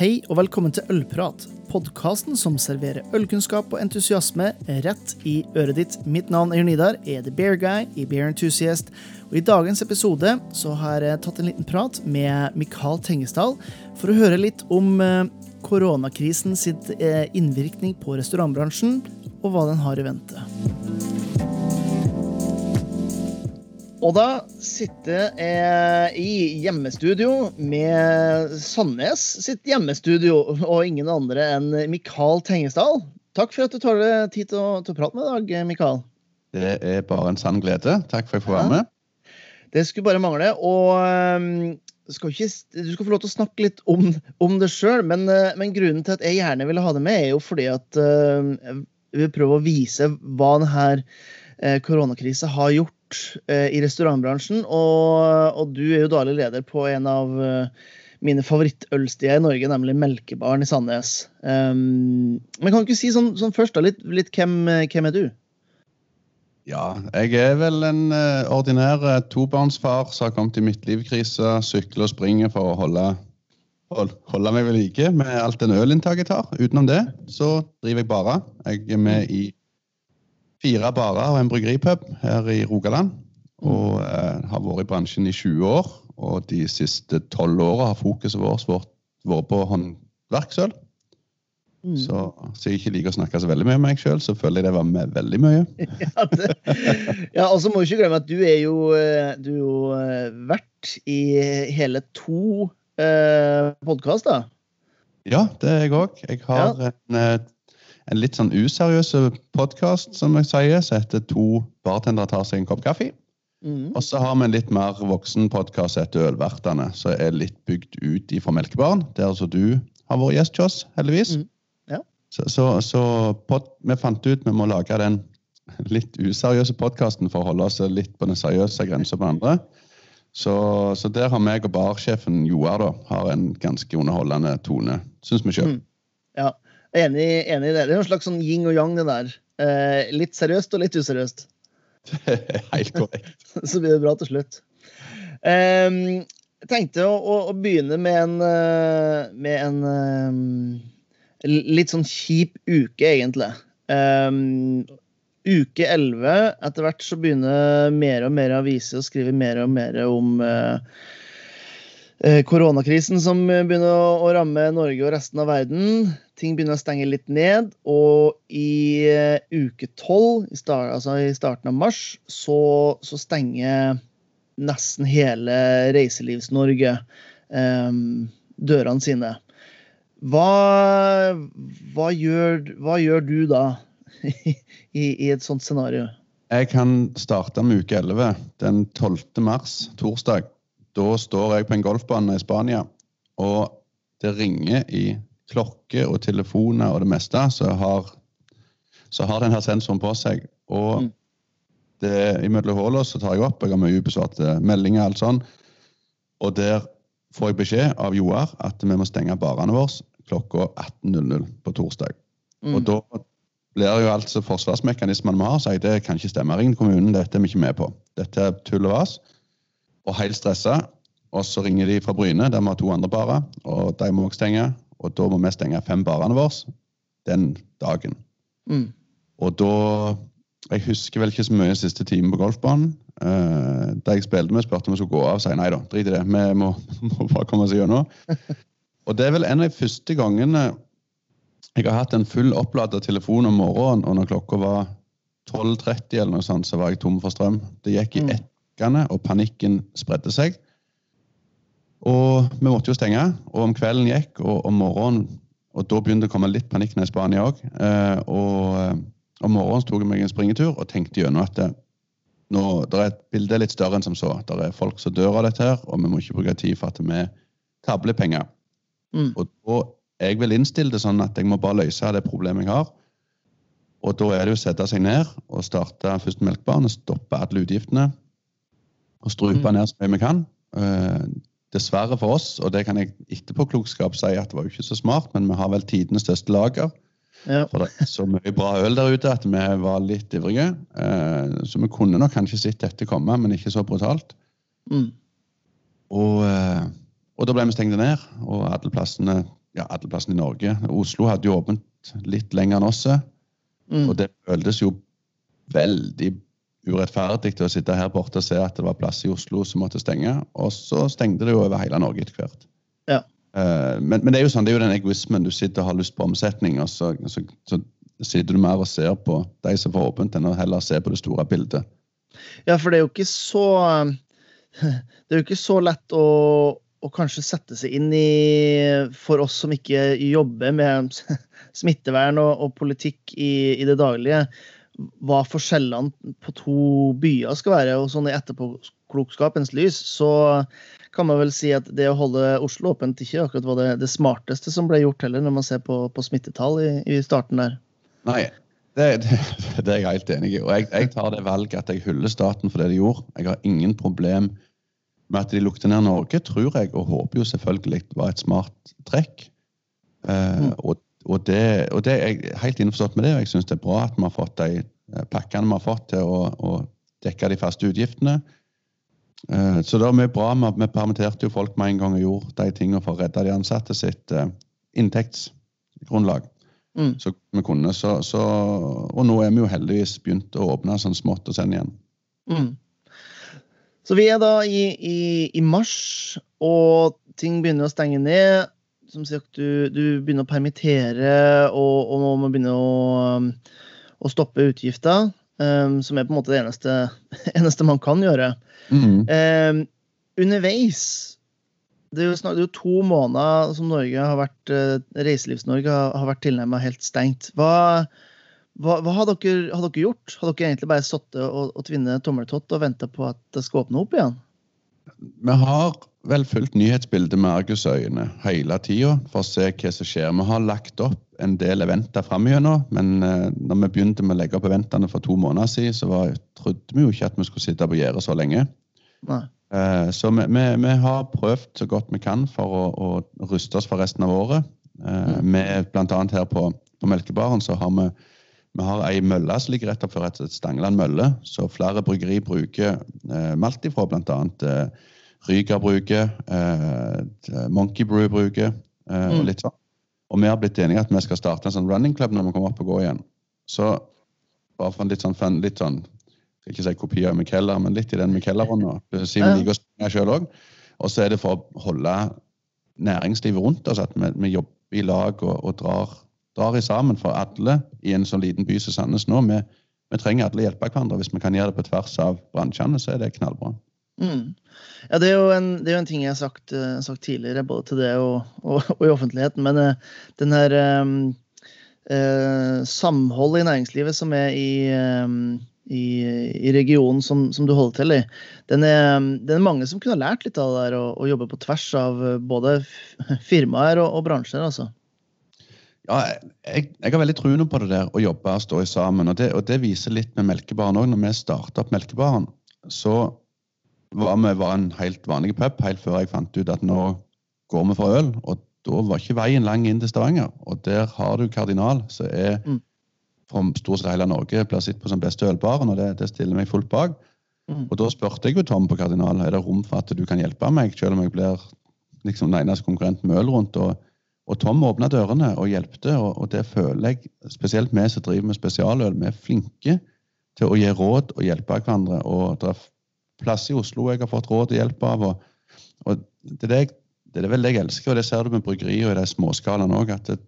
Hei og velkommen til Ølprat, podkasten som serverer ølkunnskap og entusiasme rett i øret ditt. Mitt navn er Jon Idar, er The Bear Guy i Bear Enthusiast. Og I dagens episode så har jeg tatt en liten prat med Mikael Tengesdal for å høre litt om eh, koronakrisen sitt eh, innvirkning på restaurantbransjen, og hva den har i vente. Og da sitter jeg i hjemmestudio med Sandnes sitt hjemmestudio, og ingen andre enn Mikael Tengesdal. Takk for at du tar deg tid til å, til å prate med i dag, Mikael. Det er bare en sann glede. Takk for at jeg får være med. Det skulle bare mangle. Og um, skal ikke, du skal få lov til å snakke litt om, om det sjøl, men, uh, men, grunnen til at jeg gjerne ville ha det med, er jo fordi at uh, jeg vil prøve å vise hva denne uh, koronakrisa har gjort Eh, i restaurantbransjen. Og, og, du er jo daglig leder på en av eh, mine favorittølstier i Norge, nemlig Melkebaren i Sandnes. Um, men kan du ikke si sånn, sånn først da, litt, litt hvem, hvem, er du? Ja, jeg er vel en uh, ordinær tobarnsfar som har kommet i midtlivskrise, sykler og springer for å holde, hold, holde meg ved like med alt den ølinntaket jeg tar. Utenom det så driver jeg bare. Jeg er med i fire barer og en bryggeripub her i Rogaland. Og eh, har vært i bransjen i 20 år. Og de siste tolv åra har fokuset vårt vært på håndverksøl. Mm. Så, siden jeg ikke liker å snakke så veldig mye om meg sjøl, så føler jeg det var med veldig mye. ja, det, ja, og så må du ikke glemme at du er jo, eh, du er jo vært i hele to eh, podkaster. Ja, det er jeg òg. Jeg har ja. en eh, en litt sånn useriøs podkast som jeg sier, som heter 'To bartendere tar seg en kopp kaffe'. Mm. Og så har vi en litt mer voksen podkast etter Ølvertene, som er litt bygd ut fra Melkebarn. Der altså du har vært gjest hos oss, heldigvis. Mm. Ja. Så, så, så pod, vi fant ut vi må lage den litt useriøse podkasten for å holde oss litt på den seriøse grensa på den andre. Så, så, der har meg og barsjefen Joar da, har en ganske underholdende tone, syns vi sjøl. Mm. Ja. Enig, enig i det. Det er noen slags sånn yin og yang, det der. Eh, litt seriøst og litt useriøst. Helt korrekt. Så blir det bra til slutt. Eh, jeg tenkte å, å, å, begynne med en, eh, med en um, litt sånn kjip uke, egentlig. Um, uke 11. Etter hvert så begynner mer og mer aviser å skrive mer og mer om uh, koronakrisen som begynner å, ramme Norge og resten av verden ting begynner å stenge litt ned. Og i uh, uke tolv, altså i starten av mars, så, så stenger nesten hele Reiselivs-Norge um, dørene sine. Hva, hva, gjør, hva, gjør, du da i, i, et sånt scenario? Jeg kan starte med uke 11. Den 12. mars, torsdag. Da står jeg på en golfbane i Spania, og det ringer i klokke og telefoner og det meste, så har, så har den her sensoren på seg. Og mm. det, imellom hullene så tar jeg opp, jeg har mye ubesvarte meldinger, og alt sånn. Og der får jeg beskjed av Joar at vi må stenge barene våre klokka 18.00 på torsdag. Mm. Og da blir jo altså forsvarsmekanismene vi har, sier det kan ikke stemme. Ring kommunen, dette er vi ikke med på. Dette er tull og vas. Og helt stressa. Og så ringer de fra Bryne, der vi har to andre barer, og de må også stenge. Og da må vi stenge fem barene våre den dagen. Mm. Og da Jeg husker vel ikke så mye siste time på golfbanen. Uh, da jeg spilte med, spurte om vi skulle gå av, og si nei da, drit i det. Vi må, må bare komme oss gjennom. og det er vel en av de første gangene jeg har hatt en full opplada telefon om morgenen, og når klokka var 12.30 eller noe sånt, så var jeg tom for strøm. Det gikk i mm. Ett og panikken spredde seg. Og vi måtte jo stenge. Og om kvelden gikk, og om morgenen Og da begynte det å komme litt panikk ned i Spania òg. Eh, og eh, om morgenen tok jeg meg en springetur og tenkte gjennom at det, nå, det er et bilde litt større enn som så. Det er folk som dør av dette, her, og vi må ikke bruke tid for at vi tabler penger. Mm. Og da jeg vil innstille det sånn at jeg må bare løse det problemet jeg har. Og da er det jo å sette seg ned og starte først melkbaren og stoppe alle utgiftene. Og strupe mm. ned så mye vi kan. Uh, dessverre for oss, og det kan jeg etterpåklokskap si at det var jo ikke så smart, men vi har vel tidenes største lager. Ja. For det er så mye bra øl der ute at vi var litt ivrige. Eh, så vi kunne nok kanskje sett dette komme, men ikke så brutalt. Mm. Og, eh, og, da ble vi stengt ned, og alle plassene ja, alle plassene i Norge. Oslo hadde jo åpent litt lenger enn oss. Mm. Og det føltes jo veldig urettferdig til å sitte her borte og se at det var plass i Oslo som måtte stenge. Og så stengte det jo over hele Norge etter hvert. Ja. Eh, men, men det er jo sånn, det er jo den egoismen. Du sitter og har lyst på omsetning, og så, så, så sitter du mer og ser på de som får åpent, enn å heller se på det store bildet. Ja, for det er jo ikke så Det er jo ikke så lett å, å kanskje sette seg inn i for oss som ikke jobber med smittevern og, og politikk i, i, det daglige, hva forskjellene på to byer skal være. Og sånn i etterpåklokskapens lys så kan man vel si at det å holde Oslo åpent ikke akkurat var det, det smarteste som ble gjort heller, når man ser på, på smittetall i, i starten der. Nei, det, det, det, er jeg helt enig i. Og jeg, jeg, tar det valget at jeg hyller staten for det de gjorde. Jeg har ingen problem med at de lukter ned Norge, tror jeg, og håper jo selvfølgelig det var et smart trekk. Uh, og, og, det, og det er helt innforstått med det, og jeg syns det er bra at vi har fått de eh, pakkene vi har fått til å, å dekke de faste utgiftene. Uh, så det er mye bra. Vi, permitterte jo folk med en gang og gjorde de tingene for å redde de ansatte sitt uh, inntektsgrunnlag. Mm. Så vi kunne, så, så, og nå er vi jo heldigvis begynt å åpne sånn smått og sende igjen. Mm. Så vi er da i, i, i, mars, og ting begynner å stenge ned. Som sagt, du, du begynner å permittere, og, og må begynne å, å stoppe utgifter. Um, som er på en måte det eneste, eneste man kan gjøre. Mm. Um, underveis det er, jo snart, det er jo to måneder som Norge har vært, uh, Reiselivs-Norge har, har vært tilnærmet helt stengt. Hva, hva, hva har, dere, har, dere, gjort? Har dere egentlig bare sittet og, og tvinnet tommeltott og venta på at det skal åpne opp igjen? Vi har vel fulgt nyhetsbildet med argusøyne hele tida for å se hva som skjer. Vi har lagt opp en del eventer framover, men uh, når vi begynte med å legge opp eventene for to måneder siden, så var, trodde vi jo ikke at vi skulle sitte på gjerdet så lenge. Nei. Eh, så vi, vi, vi, har prøvd så godt vi kan for å, å ruste oss for resten av året. Eh, mm. Blant annet her på, på Melkebaren så har vi vi har ei mølle som ligger rett oppfor et Stangeland mølle, så flere bryggeri bruker eh, malt ifra. Annet eh, Ryger bruker, eh, Monkey Brew bruker, eh, mm. og litt sånn. Og vi har blitt enige at vi skal starte en sånn running club når vi kommer opp og går igjen. Så bare for en litt sånn, fun, litt sånn skal ikke si kopi av Mikeller, men litt i den Michaela-ånda. Siden vi liker å springe sjøl òg. Og så er det for å holde næringslivet rundt oss, at vi, vi jobber i lag og, og drar, drar, i sammen for alle i en sånn liten by som Sandnes nå. Vi, vi trenger alle hjelpe hverandre. Hvis vi kan gjøre det på tvers av bransjene, så er det knallbra. Mm. Ja, det er, jo en, det er jo en ting jeg har sagt, uh, sagt, tidligere, både til det og, og, og i offentligheten. Men uh, den her um, uh, samholdet i næringslivet som er i um, i, i regionen som, som, du holder til i. Den er, den er, mange som kunne lært litt av det der å, jobbe på tvers av både firmaer og, og bransjer. altså. Ja, jeg, jeg, har veldig troen på det der å jobbe og stå sammen. Og det, og det viser litt med Melkebaren òg. Når vi starta opp Melkebaren, så var vi var en helt vanlig pub helt før jeg fant ut at nå går vi for øl. Og da var ikke veien lang inn til Stavanger. Og der har du Kardinal, som er mm fra stort sett hele Norge blir sett på som beste ølbaren, og det, det stiller meg fullt bak. Mm. Og da spurte jeg jo Tom på Kardinal er det rom for at du kan hjelpe meg, selv om jeg blir liksom den eneste konkurrenten med øl rundt. Og, og Tom åpna dørene og hjelpte, og, og, det føler jeg, spesielt vi som driver med spesialøl, vi er flinke til å gi råd og hjelpe hverandre. og det er plass i Oslo jeg har fått råd og hjelp av. og, og det, er det, jeg, det er vel det jeg elsker, og det ser du med bryggeriet og i de småskalaene òg, at det,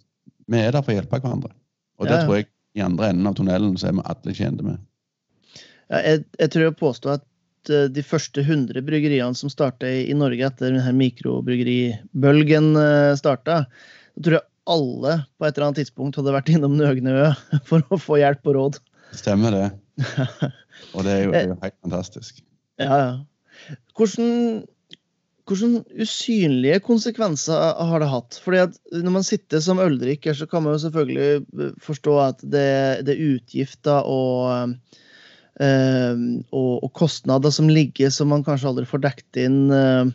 vi er der for å hjelpe hverandre. Og det ja, ja. tror jeg i andre enden av tunnelen så er vi alle tjente med. Ja, jeg, jeg, tror jeg påstår at de første 100 bryggeriene som starta i, Norge etter denne mikrobryggeribølgen uh, starta, da tror jeg alle på et eller annet tidspunkt hadde vært innom Nøgneø for å få hjelp og råd. Stemmer det. Og det er jo, det er jo helt fantastisk. Ja, ja. Hvordan hvilke usynlige konsekvenser har det hatt? Fordi at Når man sitter som øldrikker, så kan man jo selvfølgelig eh, forstå at det, det er utgifter og, og, og, kostnader som ligger som man kanskje aldri får dekket inn øh,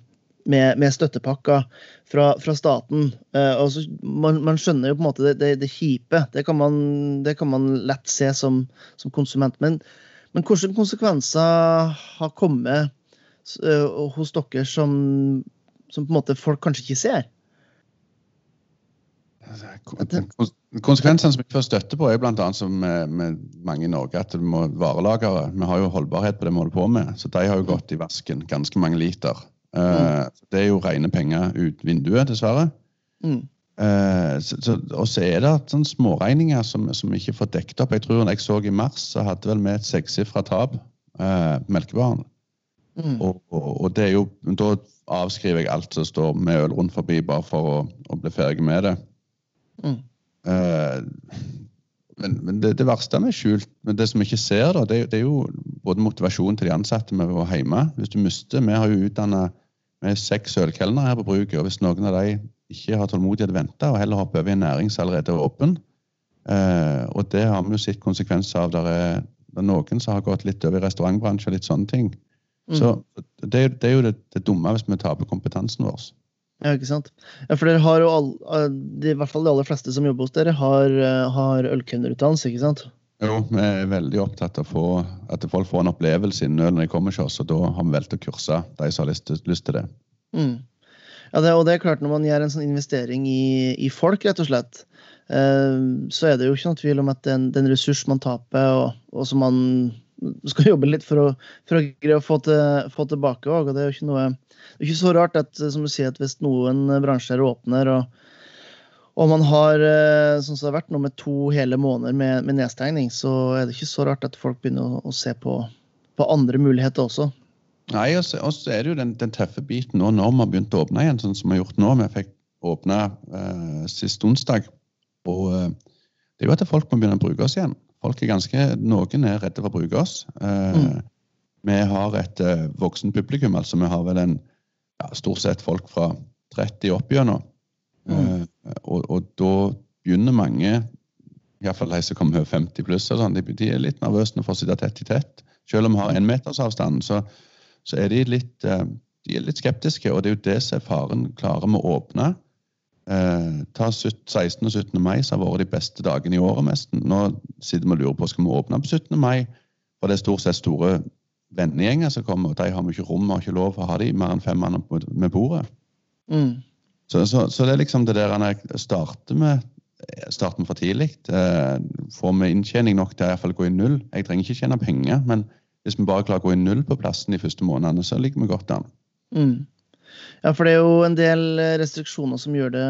med, med, støttepakker fra, fra staten. Uh, altså, man, man, skjønner jo på en måte det, det, det kjipe. Det kan, man, det kan man lett se som, som konsument. Men, men hvilke konsekvenser har kommet Eh, hos dere som, som, på en måte folk kanskje ikke ser? Kons- Konsekvensene som vi får støtte på, er bl.a. som med, med mange i Norge, at det må varelagre. Vi har jo holdbarhet på det vi holder på med, så de har jo gått i vasken. Ganske mange liter. Eh, Det er jo rene penger ut vinduet, dessverre. Mm. Eh, så, så, og så er det sånne småregninger som, som ikke får dekket opp. Jeg tror jeg så i mars, så hadde vel vi et sekssifra tap eh, på melkebaren. Mm. Og, og, og det er jo, da avskriver jeg alt som står med øl rundt forbi, bare for å, å bli ferdig med det. Mm. Eh, men men det, det verste med skjult, men det som vi ikke ser, da, det, det er jo både motivasjonen til de ansatte med å være hjemme. Hvis du mister, Vi har jo utdanna seks ølkelnere her på bruket, og hvis noen av de ikke har tålmodighet til å vente, og heller hopper over i en næring som allerede er åpen eh, Og det har vi jo sett konsekvenser av. Der er, det er noen som har gått litt over i restaurantbransjen og litt sånne ting. Så det, det er jo det, det dumme hvis vi taper kompetansen vår. Ja, ikke sant? Ja, for dere har jo all, eh, de, I hvert fall de aller fleste som jobber hos dere, har, eh, har ølkunderutdannelse, ikke sant? Jo, vi er veldig opptatt av å få, at folk får en opplevelse innen øl når de kommer til oss, og da har vi valgt å kurse de som har lyst, lyst til det. Mm. Ja, det, og det er klart Når man gjør en sånn investering i, i folk, rett og slett, eh, så er det jo ikke noen tvil om at det er en, det er en ressurs man taper, og, og som man skal jobbe litt for å, for å greie å få, til, få tilbake òg. Det er jo ikke noe det er ikke så rart at som du sier, at hvis noen bransjer åpner og, og man har eh, sånn som det har vært nå med to hele måneder med, med nedstengning, så er det ikke så rart at folk begynner å, å se på, på andre muligheter også. Nei, og så er det jo den, den tøffe biten nå når vi har begynt å åpne igjen, sånn som vi har gjort nå. Vi fikk åpna eh, sist onsdag. Og eh, det er jo at folk må begynne å bruke oss igjen. Folk er ganske, Noen er redde for å bruke oss. Eh, Mm. Vi har et eh, voksen publikum. altså Vi har vel en ja, stort sett folk fra 30 opp gjennom. Mm. Eh, og, og da begynner mange, iallfall de som kommer over 50 pluss, sånn, de, de er litt nervøse når de får sitte tett i tett. Selv om vi har én meters avstand, så, så er de litt, eh, de er litt skeptiske. Og det er jo det som er faren. Klarer vi å åpne? Eh, ta 16. og 17. mai, som har vært de beste dagene i året nesten. Nå sitter vi og lurer på skal vi åpne på 17. mai. For det er stort sett store vennegjenger som kommer, og de har vi ikke rom, har ikke lov å ha de mer enn fem mann med bordet. Mm. Så, så, så det er liksom det der han starter med starter vi for tidlig. Eh, får vi inntjening nok til å i hvert fall gå i null? Jeg trenger ikke tjene penger, men hvis vi bare klarer å gå i null på plassen de første månedene, så ligger vi godt an. Mm. Ja, for det er jo en del eh, restriksjoner som gjør det,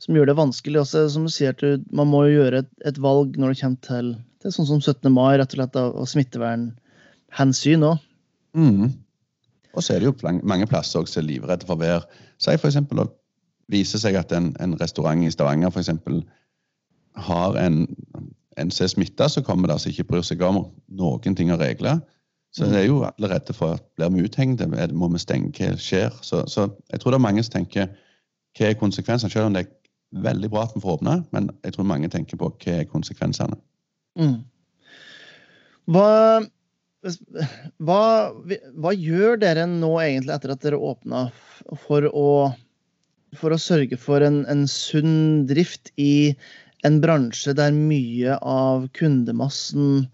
som gjør det vanskelig. Også, som du sier, man må jo gjøre et, et valg når det kommer til, til sånn som 17. mai, rett og slett av, av smittevernhensyn òg. Mm. Og så er det jo mange plasser som er livredde for vær. Si eksempel, å vise seg at en, en restaurant i Stavanger for eksempel, har en, en som er smitta, så kommer det altså ikke bryr seg om noen ting av regler. Så det er jo alle redde for at blir vi uthengte, må vi stenge, hva skjer? Så, så jeg tror det er mange som tenker hva er konsekvensene? Selv om det er veldig bra at vi får åpne, men jeg tror mange tenker på hva er konsekvensene. Mm. Hva, hva, hva gjør dere nå egentlig etter at dere åpna for å, for å sørge for en, en sunn drift i en bransje der mye av kundemassen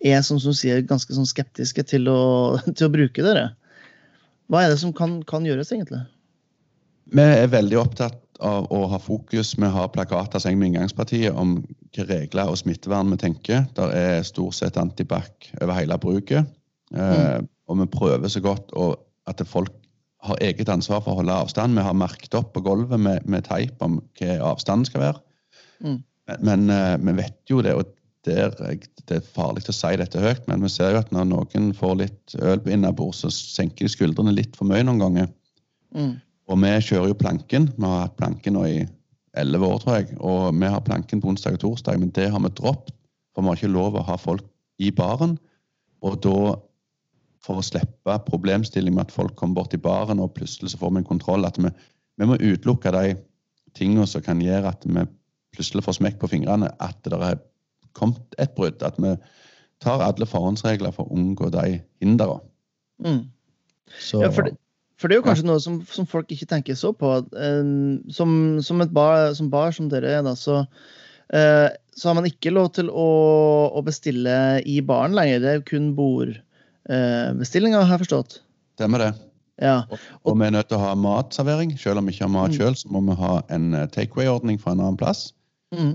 er som du sier, ganske sånn skeptiske til å, til å bruke dere? Hva er det som kan, kan gjøres, egentlig? Vi er veldig opptatt av å ha fokus. Vi har plakater som med inngangspartiet om hvilke regler og smittevern vi tenker. Der er stort sett antibac over hele bruket. Eh, og vi prøver så godt å, at folk har eget ansvar for å holde avstand. Vi har merket opp på gulvet med, med teip om hva avstanden skal være. Mm. Men, men eh, vi vet jo det, og der, det er farlig å si dette høyt, men vi ser jo at når noen får litt øl på innabords, så senker de skuldrene litt for mye noen ganger. Mm. Og vi kjører jo planken. Vi har hatt planken nå i elleve år, tror jeg. Og vi har planken på onsdag og torsdag, men det har vi droppet. For vi har ikke lov å ha folk i baren. Og da, for å slippe problemstilling med at folk kommer bort i baren, og plutselig så får vi en kontroll, at vi, vi må utelukke de tingene som kan gjøre at vi plutselig får smekk på fingrene, at det er kommet et brudd. At vi tar alle forhåndsregler for å unngå de hindrene. Mm. Så, Ja, for det, for det er jo kanskje noe som, som folk ikke tenker så på. eh, som, som et bar som, bar som dere er, da, så, eh, så har man ikke lov til å, å bestille i baren lenger. Det er jo kun bordbestillinger, har jeg forstått. Stemmer det. Ja. Og vi er nødt til å ha matservering. Selv om vi ikke har mat Mm. sjøl, så må vi ha en eh, takeaway-ordning fra en annen plass. Mm.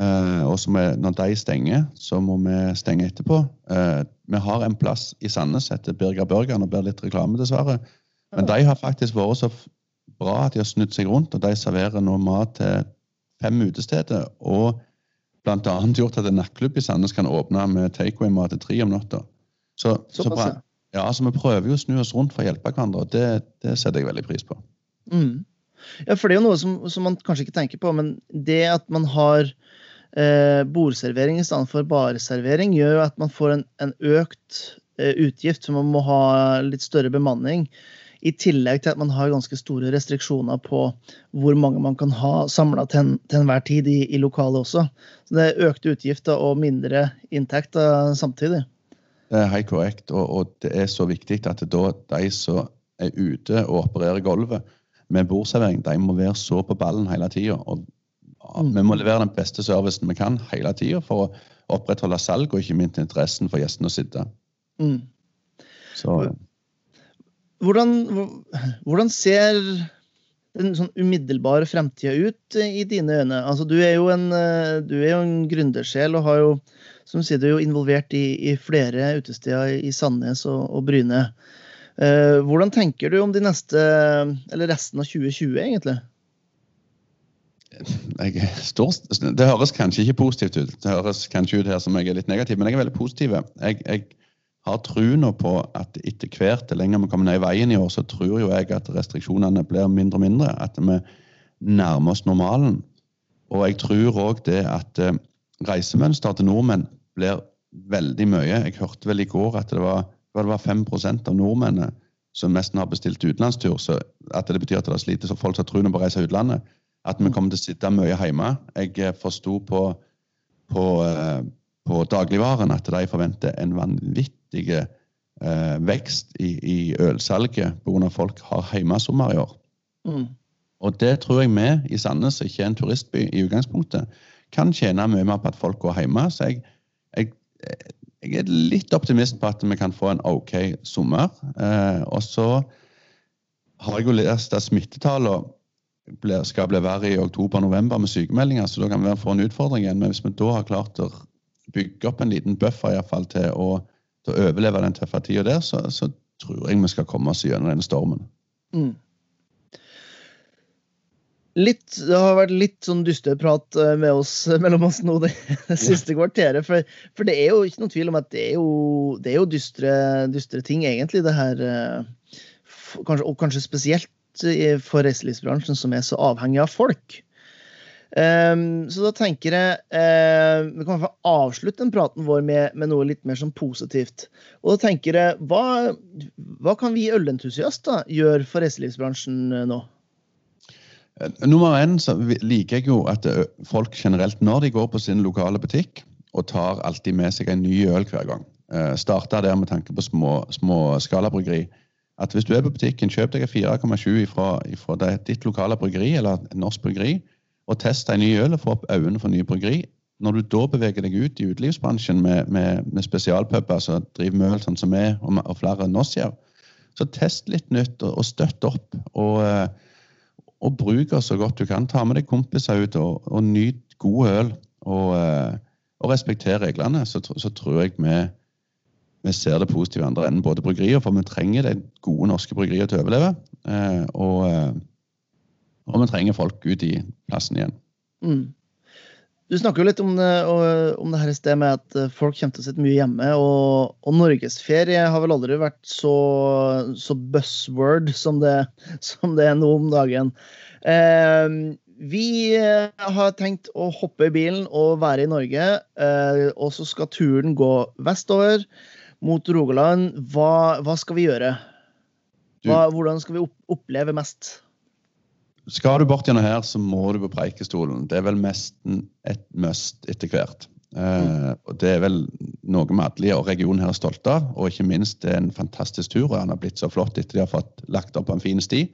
Eh, og må- når de stenger, så må vi stenge etterpå. Eh, vi har en plass i Sandnes etter Birger Burger. Nå blir litt reklame, dessverre. Men de har faktisk vært så bra at de har snudd seg rundt, og de serverer nå mat til fem utesteder. Og annet gjort at en nattklubb i Sandnes kan åpne med takeaway-mat til tre om natta. Så, så, bra. ja, så vi prøver jo å snu oss rundt for å hjelpe hverandre, og det, det setter jeg veldig pris på. Mm. Ja, for det er jo noe som, som man kanskje ikke tenker på, men det at man har eh, bordservering i stedet for bareservering, gjør jo at man får en, en økt eh, utgift, så man må ha litt større bemanning. I tillegg til at man har ganske store restriksjoner på hvor mange man kan ha samla til, enhver tid i, i lokalet også. Så det er økte utgifter og mindre inntekter samtidig. Det er helt korrekt, og, og det er så viktig at da de som er ute og opererer gulvet med bordservering, de må være så på ballen hele tida. Og Mm. vi må levere den beste servicen vi kan hele tida for å opprettholde salg og ikke minst interessen for gjestene å sitte. Mm. Så Hvordan, hvordan ser den sånn umiddelbare fremtida ut i dine øyne? Altså, du er jo en, eh, du er jo en gründersjel og har jo, som sier, du er jo involvert i, i flere utesteder i Sandnes og, og Bryne. Eh, hvordan tenker du om de neste, eller resten av 2020, egentlig? Er det høres kanskje ikke positivt ut. Det høres kanskje ut her som jeg er litt negativ, men jeg er veldig positiv. Jeg, jeg har trua på at etter hvert, det lenger vi kommer ned i veien i år, så tror jo jeg at restriksjonene blir mindre og mindre. At vi nærmer oss normalen. Og jeg tror òg det at eh, reisemønster til nordmenn blir veldig mye. Jeg hørte vel i går at det var, det var 5% av nordmennene som nesten har bestilt utenlandstur. Så at det betyr at det sliter så folk har troen på å reise utlandet. At vi kommer til å sitte mye hjemme. Jeg eh, forsto på, på, eh, på dagligvaren at de forventer en vanvittig eh, vekst i, i ølsalget pga. folk har hjemmesommer i år. Mm. Og det tror jeg vi i Sandnes, ikke er en turistby i utgangspunktet, kan tjene mye mer på at folk går hjemme. Så jeg, jeg, jeg er litt optimist på at vi kan få en OK sommer. Eh, og så har jeg jo lest at smittetallene blir- skal bli verre i oktober-november med sykemeldinger, så da kan vi få en utfordring igjen. Men hvis vi da har klart å bygge opp en liten buffer i fall, til, å, til å overleve den tøffe tida der, så, så tror jeg vi skal komme oss gjennom denne stormen. Mm. Litt, det har vært litt sånn dusteprat eh, med oss, mellom oss nå det, siste kvarteret. For, for det er jo ikke noen tvil om at det er jo, det er jo dystre, dystre ting, egentlig, det her. eh, Kanskje, og kanskje spesielt for reiselivsbransjen, som er så avhengig av folk. Um, så da tenker jeg uh, Vi kan i avslutte den praten vår med, med noe litt mer sånn positivt. Og da tenker jeg, hva, hva kan vi ølentusiaster gjøre for reiselivsbransjen eh, nå? Eh, Nummer én så liker jeg jo at folk generelt, når de går på sin lokale butikk, og tar alltid med seg en ny øl hver gang. Uh, Starta der med tanke på små, små skalabryggeri. At hvis du er på butikken, kjøp deg en 4,7 fra, ditt lokale bryggeri, eller norsk bryggeri, og test en ny øl og få opp øynene for nye bryggeri. Når du da beveger deg ut i utelivsbransjen med, med, med spesialpuber som driver med øl sånn som vi og, og flere enn oss gjør, så test litt nytt og, og støtt opp. og eh, og bruk det så godt du kan. Ta med deg kompiser ut og, og nyt god øl. Og, eh, og respekter reglene, så, så tror jeg vi, vi ser det positive i andre enden. Både bryggerier, for vi trenger de gode norske bryggerier til å overleve. Eh, og, eh, og vi trenger folk ut i plassen igjen. Mm. Du snakker jo litt om det, om det her i sted med at eh, folk kommer til å sitte mye hjemme. Og, og norgesferie har vel aldri vært så, så buzzword som det, som det er nå om dagen. Eh, vi har tenkt å hoppe i bilen og være i Norge. Og så skal turen gå vestover mot Rogaland. Hva, hva skal vi gjøre? Hva, hvordan skal vi oppleve mest? Skal du bort gjennom her, så må du på Preikestolen. Det er vel nesten et must etter hvert. Uh, og Det er vel noe vi alle og regionen her er stolte av. Og ikke minst det er en fantastisk tur. og Den har blitt så flott etter de har fått lagt opp på en fin sti.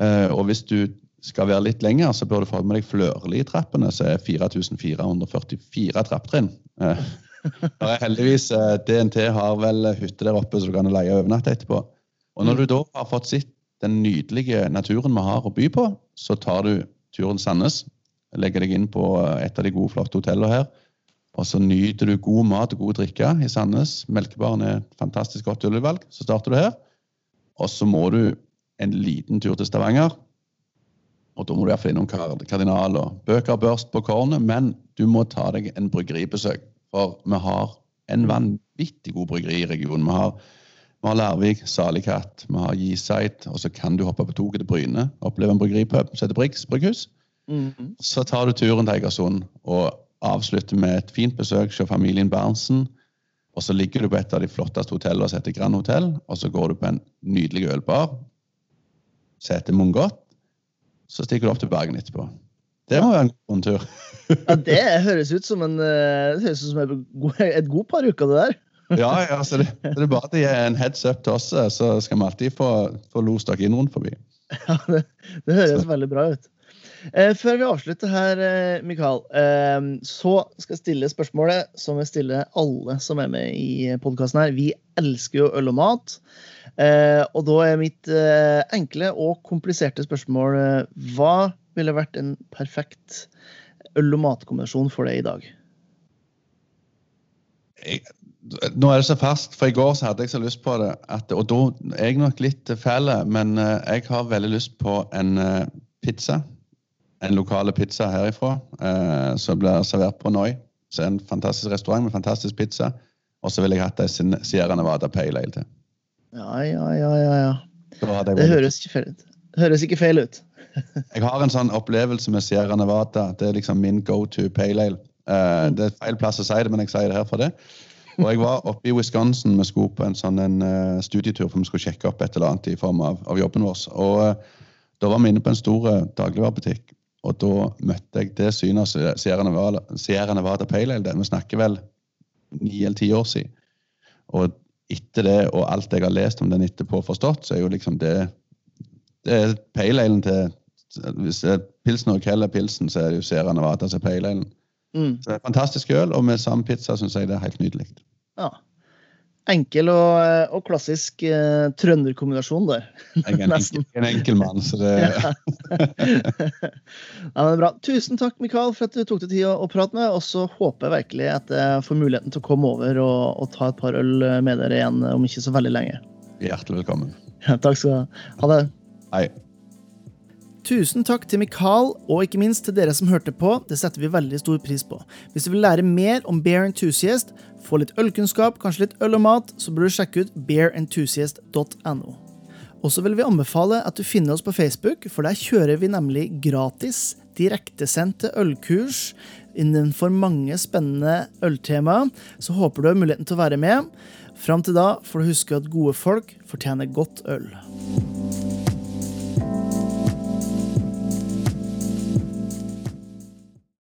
Uh, og hvis du skal være litt lenger, så bør du få med deg Flørli-trappene, som er 4444 trapptrinn. Eh, er heldigvis eh, DNT har vel hytte der oppe, så du kan leie overnatte etterpå. Og når du da har fått sett den nydelige naturen vi har å by på, så tar du turen Sandnes. Legger deg inn på et av de gode, flotte hotellene her. Og så nyter du god mat og god drikke i Sandnes. Melkebaren er et fantastisk godt ølvalg. Så starter du her. Og så må du en liten tur til Stavanger. Og da må du iallfall innom kard- Kardinal og bøker og børst på kornet. Men du må ta deg en bryggeribesøk. For vi har en vanvittig god bryggeri i regionen. Vi har, vi har Lærvik, Salikatt, vi har Giseit, Og så kan du hoppe på toget til Bryne, oppleve en bryggeripub som heter Briggs brygghus. Mm. Så tar du turen til Egersund og avslutter med et fint besøk hos familien Berntsen. Og så ligger du på et av de flotteste hotellene som heter Grand Hotell, og så går du på en nydelig ølbar som heter Mungot. Så stikker du opp til Bergen etterpå. Det må være en god tur. Ja, det høres ut som, en, eh, det høres ut som et god- et god par uker, det der. Ja, ja, så det, det er bare at de er en heads up til oss, så skal vi alltid få, få lost dere inn rundt forbi. Ja, det, det høres veldig bra ut. Eh, før vi avslutter her, eh, Mikael, eh, så skal jeg stille spørsmålet som jeg stiller alle som er med i podkasten her. Vi elsker jo øl og mat. Eh, og da er mitt eh, enkle og kompliserte spørsmål eh, Hva ville vært en perfekt øl- og matkombinasjon for deg i dag? jeg, nå er det så fast, for i går så hadde jeg så lyst på det. At, og da er jeg nok litt fæl, men eh, jeg har veldig lyst på en eh, pizza. En lokale pizza herifra eh, som blir servert på Noi. Så en fantastisk restaurant med fantastisk pizza. Og så ville jeg hatt ei Sierra Nevada Pale Ale til. Ja, ja, ja, ja. ja. Det høres ikke feil ut. Høres ikke feil ut. Jeg har en sånn opplevelse med Sierra Nevada. Det er liksom min go to pale ale. Uh, det er feil plass å si det, men jeg sier det her for det. Og jeg var oppe i Wisconsin med sko på en sånn en, uh, studietur for vi skulle sjekke opp et eller annet i form av, av jobben vår. Og uh, da var vi inne på en stor dagligvarebutikk, og da møtte jeg det synet av Sierra Nevada, Sierra Nevada Pale Ale. Det- Vi snakker vel ni eller ti år siden. Og etter det, og alt jeg har lest om den etterpå og forstått, så er jo liksom det det er pale alen til Hvis det er pilsen og Keller pilsen, så er det jo seerne Vata som er pale. Mm. Så det er fantastisk øl, og med samme pizza syns jeg det er helt nydelig. Ja. Enkel og, eh, og klassisk eh, trønderkombinasjon der. Jeg er en enkel, en enkel mann, så det Ja, men bra. Tusen takk, Mikael, for at du tok deg tid å, å prate med. Og så håper jeg virkelig at jeg får muligheten til å komme over og, og ta et par øl med dere igjen om ikke så veldig lenge. Hjertelig velkommen. Ja, takk skal du ha. Ha det. Hei. Tusen takk til Mikael, og ikke minst til dere som hørte på. Det setter vi veldig stor pris på. Hvis du vil lære mer om Bear Enthusiast, få litt ølkunnskap, kanskje litt øl og mat, så bør du sjekke ut bearenthusiast.no. Og så vil vi anbefale at du finner oss på Facebook, for der kjører vi nemlig gratis direktesendte ølkurs innenfor mange spennende øltema. Så håper du har muligheten til å være med. Fram til da får du huske at gode folk fortjener godt øl.